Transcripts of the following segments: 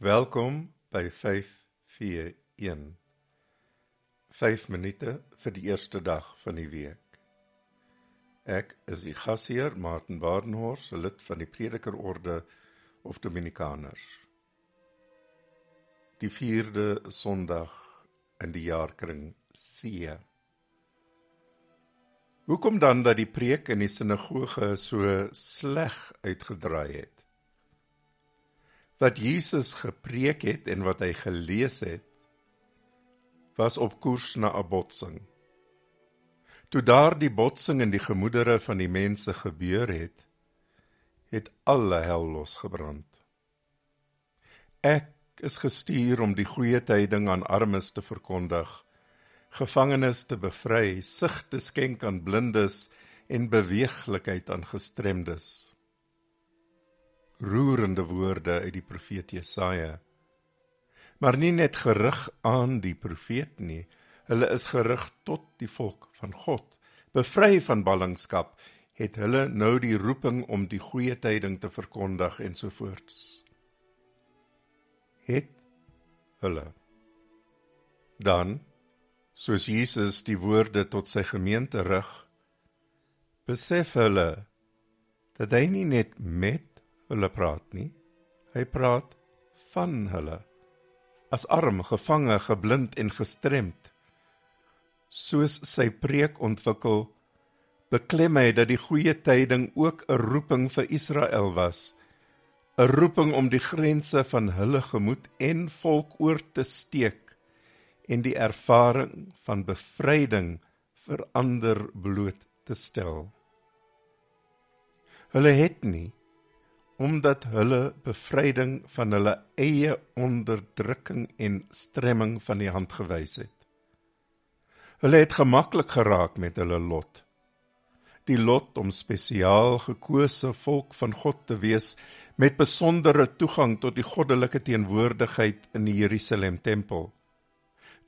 Welkom by 541. 5 minute vir die eerste dag van die week. Ek is die gasheer Martin Badenhorst, lid van die Predikerorde of Dominikaners. Die 4de Sondag in die jaarkring C. Hoekom dan dat die preek in die sinagoge so sleg uitgedraai het? Wat Jesus gepreek het en wat hy gelees het was op koers na 'n botsing. Toe daardie botsing in die gemoedere van die mense gebeur het, het alle hel losgebrand. Ek is gestuur om die goeie tyding aan armes te verkondig, gevangenes te bevry, sig te skenk aan blindes en beweeglikheid aan gestremdes roerende woorde uit die profeet Jesaja. Maar nie net gerig aan die profeet nie, hulle is gerig tot die volk van God. Bevry van ballingskap het hulle nou die roeping om die goeie tyding te verkondig en so voorts. Het hulle dan soos Jesus die woorde tot sy gemeente rig, besef hulle dat hy nie net met hulle praat nie. Hy praat van hulle as arm, gevange, geblind en gestremd. Soos sy preek ontwikkel, beklem hy dat die goeie tyding ook 'n roeping vir Israel was, 'n roeping om die grense van hulle gemoed en volk oor te steek en die ervaring van bevryding vir ander bloot te stel. Hulle het nie omdat hulle bevryding van hulle eie onderdrukking en stremming van die hand gewys het. Hulle het gemaklik geraak met hulle lot. Die lot om spesiaal gekose volk van God te wees met besondere toegang tot die goddelike teenwoordigheid in die Jerusalem tempel.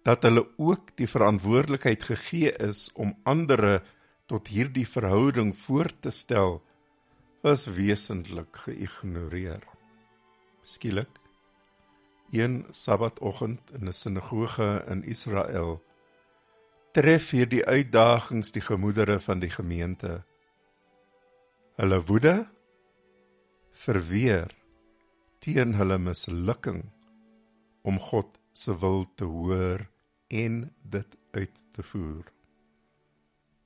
Dat hulle ook die verantwoordelikheid gegee is om ander tot hierdie verhouding voor te stel was wesentlik geïgnoreer. Skielik een Sabbatoggend in 'n sinagoge in Israel tref hier die uitdagings die gemoedere van die gemeente. Hulle woede verweer teen hulle mislukking om God se wil te hoor en dit uit te voer.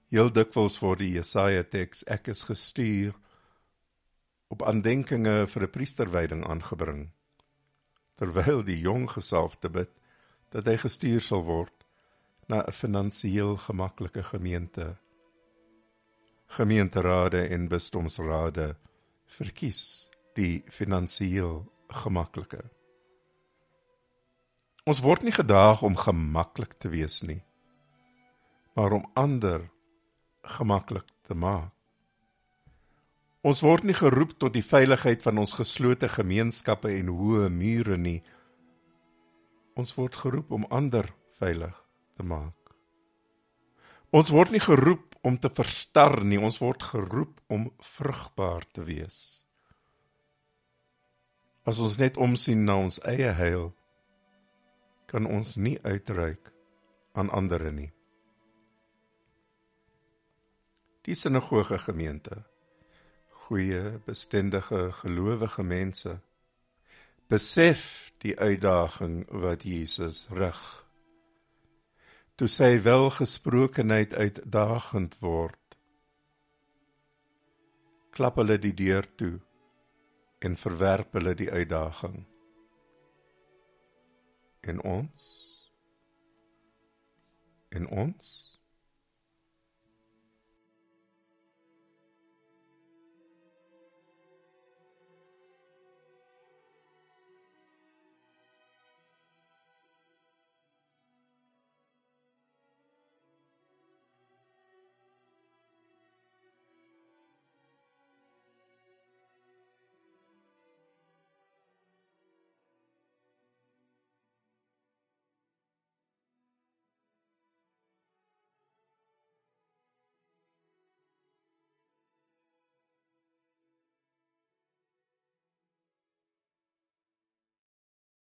Heel dikwels word die Jesaja teks ek is gestuur op aandenkinge vir 'n priesterwyding aangebring terwyl die jong gesalfde bid dat hy gestuur sal word na 'n finansiëel gemaklike gemeente. Gemeenterade en bisdomsrade verkies die finansiëel gemaklike ons word nie gedaag om gemaklik te wees nie maar om ander gemaklik te maak Ons word nie geroep tot die veiligheid van ons geslote gemeenskappe en hoë mure nie. Ons word geroep om ander veilig te maak. Ons word nie geroep om te verstar nie, ons word geroep om vrugbaar te wees. As ons net omsien na ons eie heil, kan ons nie uitreik aan ander nie. Die sinagoge gemeente goeie, bestendige, gelowige mense besef die uitdaging wat Jesus rig. Toe sy welgesprokenheid uitdagend word, klap hulle die deur toe en verwerp hulle die uitdaging. En ons? En ons?